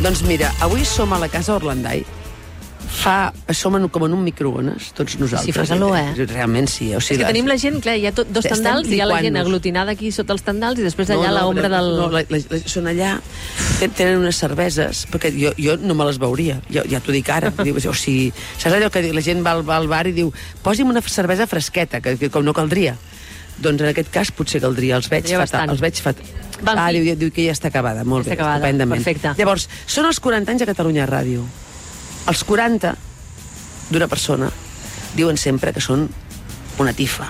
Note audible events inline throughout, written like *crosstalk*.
Doncs mira, avui som a la Casa Orlandai. Fa, som en, com en un microones, tots nosaltres. Sí, calor, eh? Realment sí. O És sigui, que tenim la gent, clar, hi ha tot, dos Estem tendals, hi ha la gent aglutinada aquí sota els tendals i després allà a l'ombra del... No, la, la, la, són allà, ten- tenen unes cerveses, perquè jo, jo no me les veuria, jo, ja t'ho dic ara. *laughs* Diu, o sigui, saps allò que la gent va al, va al bar i diu posi'm una cervesa fresqueta, que, que com no caldria. Doncs en aquest cas potser caldria, els veig fatal. bastant. Els veig fatal. Va, en ah, diu, diu que ja està acabada, molt Ja està bé, acabada, estupendament. perfecte. Llavors, són els 40 anys a Catalunya Ràdio. Els 40 d'una persona diuen sempre que són una tifa.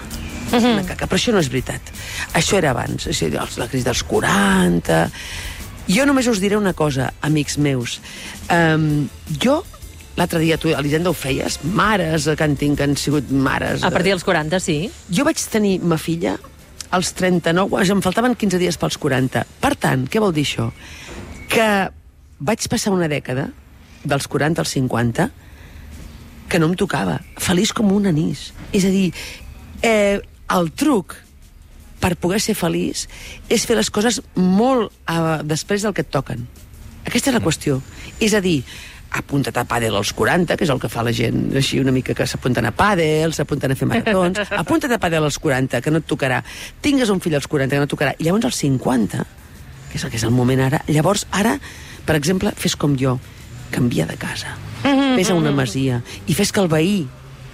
Una caca, però això no és veritat. Això era abans, o sigui, la crisi dels 40... Jo només us diré una cosa, amics meus. Um, jo, l'altre dia, tu, Elisenda, ho feies, mares que han, tinc, que han sigut mares... A partir dels 40, sí. Jo vaig tenir ma filla als 39, em faltaven 15 dies pels 40. Per tant, què vol dir això? Que vaig passar una dècada, dels 40 als 50, que no em tocava, feliç com un anís. És a dir, eh, el truc per poder ser feliç és fer les coses molt eh, després del que et toquen. Aquesta és la qüestió. És a dir, apunta't a pàdel als 40, que és el que fa la gent així una mica que s'apunten a pàdel, s'apunten a fer maratons, *laughs* apunta't a pàdel als 40, que no et tocarà. Tingues un fill als 40, que no et tocarà. I llavors als 50, que és el que és el moment ara, llavors ara, per exemple, fes com jo, canvia de casa. Vés a una masia i fes que el veí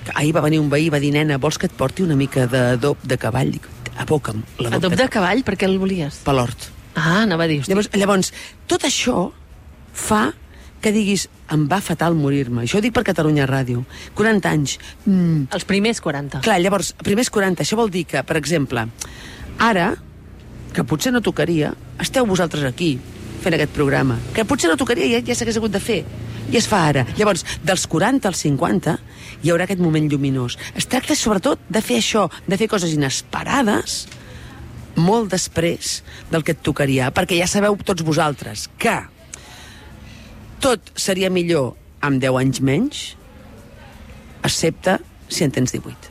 que ahir va venir un veí i va dir, nena, vols que et porti una mica d'adob de cavall? Dic, aboca'm l'adob Adob de cavall, per què el volies? per l'hort. Ah, anava a dir. Llavors, llavors, tot això fa que diguis, em va fatal morir-me. Això ho dic per Catalunya Ràdio. 40 anys. Mm, Els primers 40. Clar, llavors, primers 40, això vol dir que, per exemple, ara, que potser no tocaria, esteu vosaltres aquí fent aquest programa, que potser no tocaria i ja, ja s'hagués hagut de fer, i es fa ara. Llavors, dels 40 als 50, hi haurà aquest moment lluminós. Es tracta, sobretot, de fer això, de fer coses inesperades, molt després del que et tocaria, perquè ja sabeu tots vosaltres que tot seria millor amb 10 anys menys, excepte si en tens 18.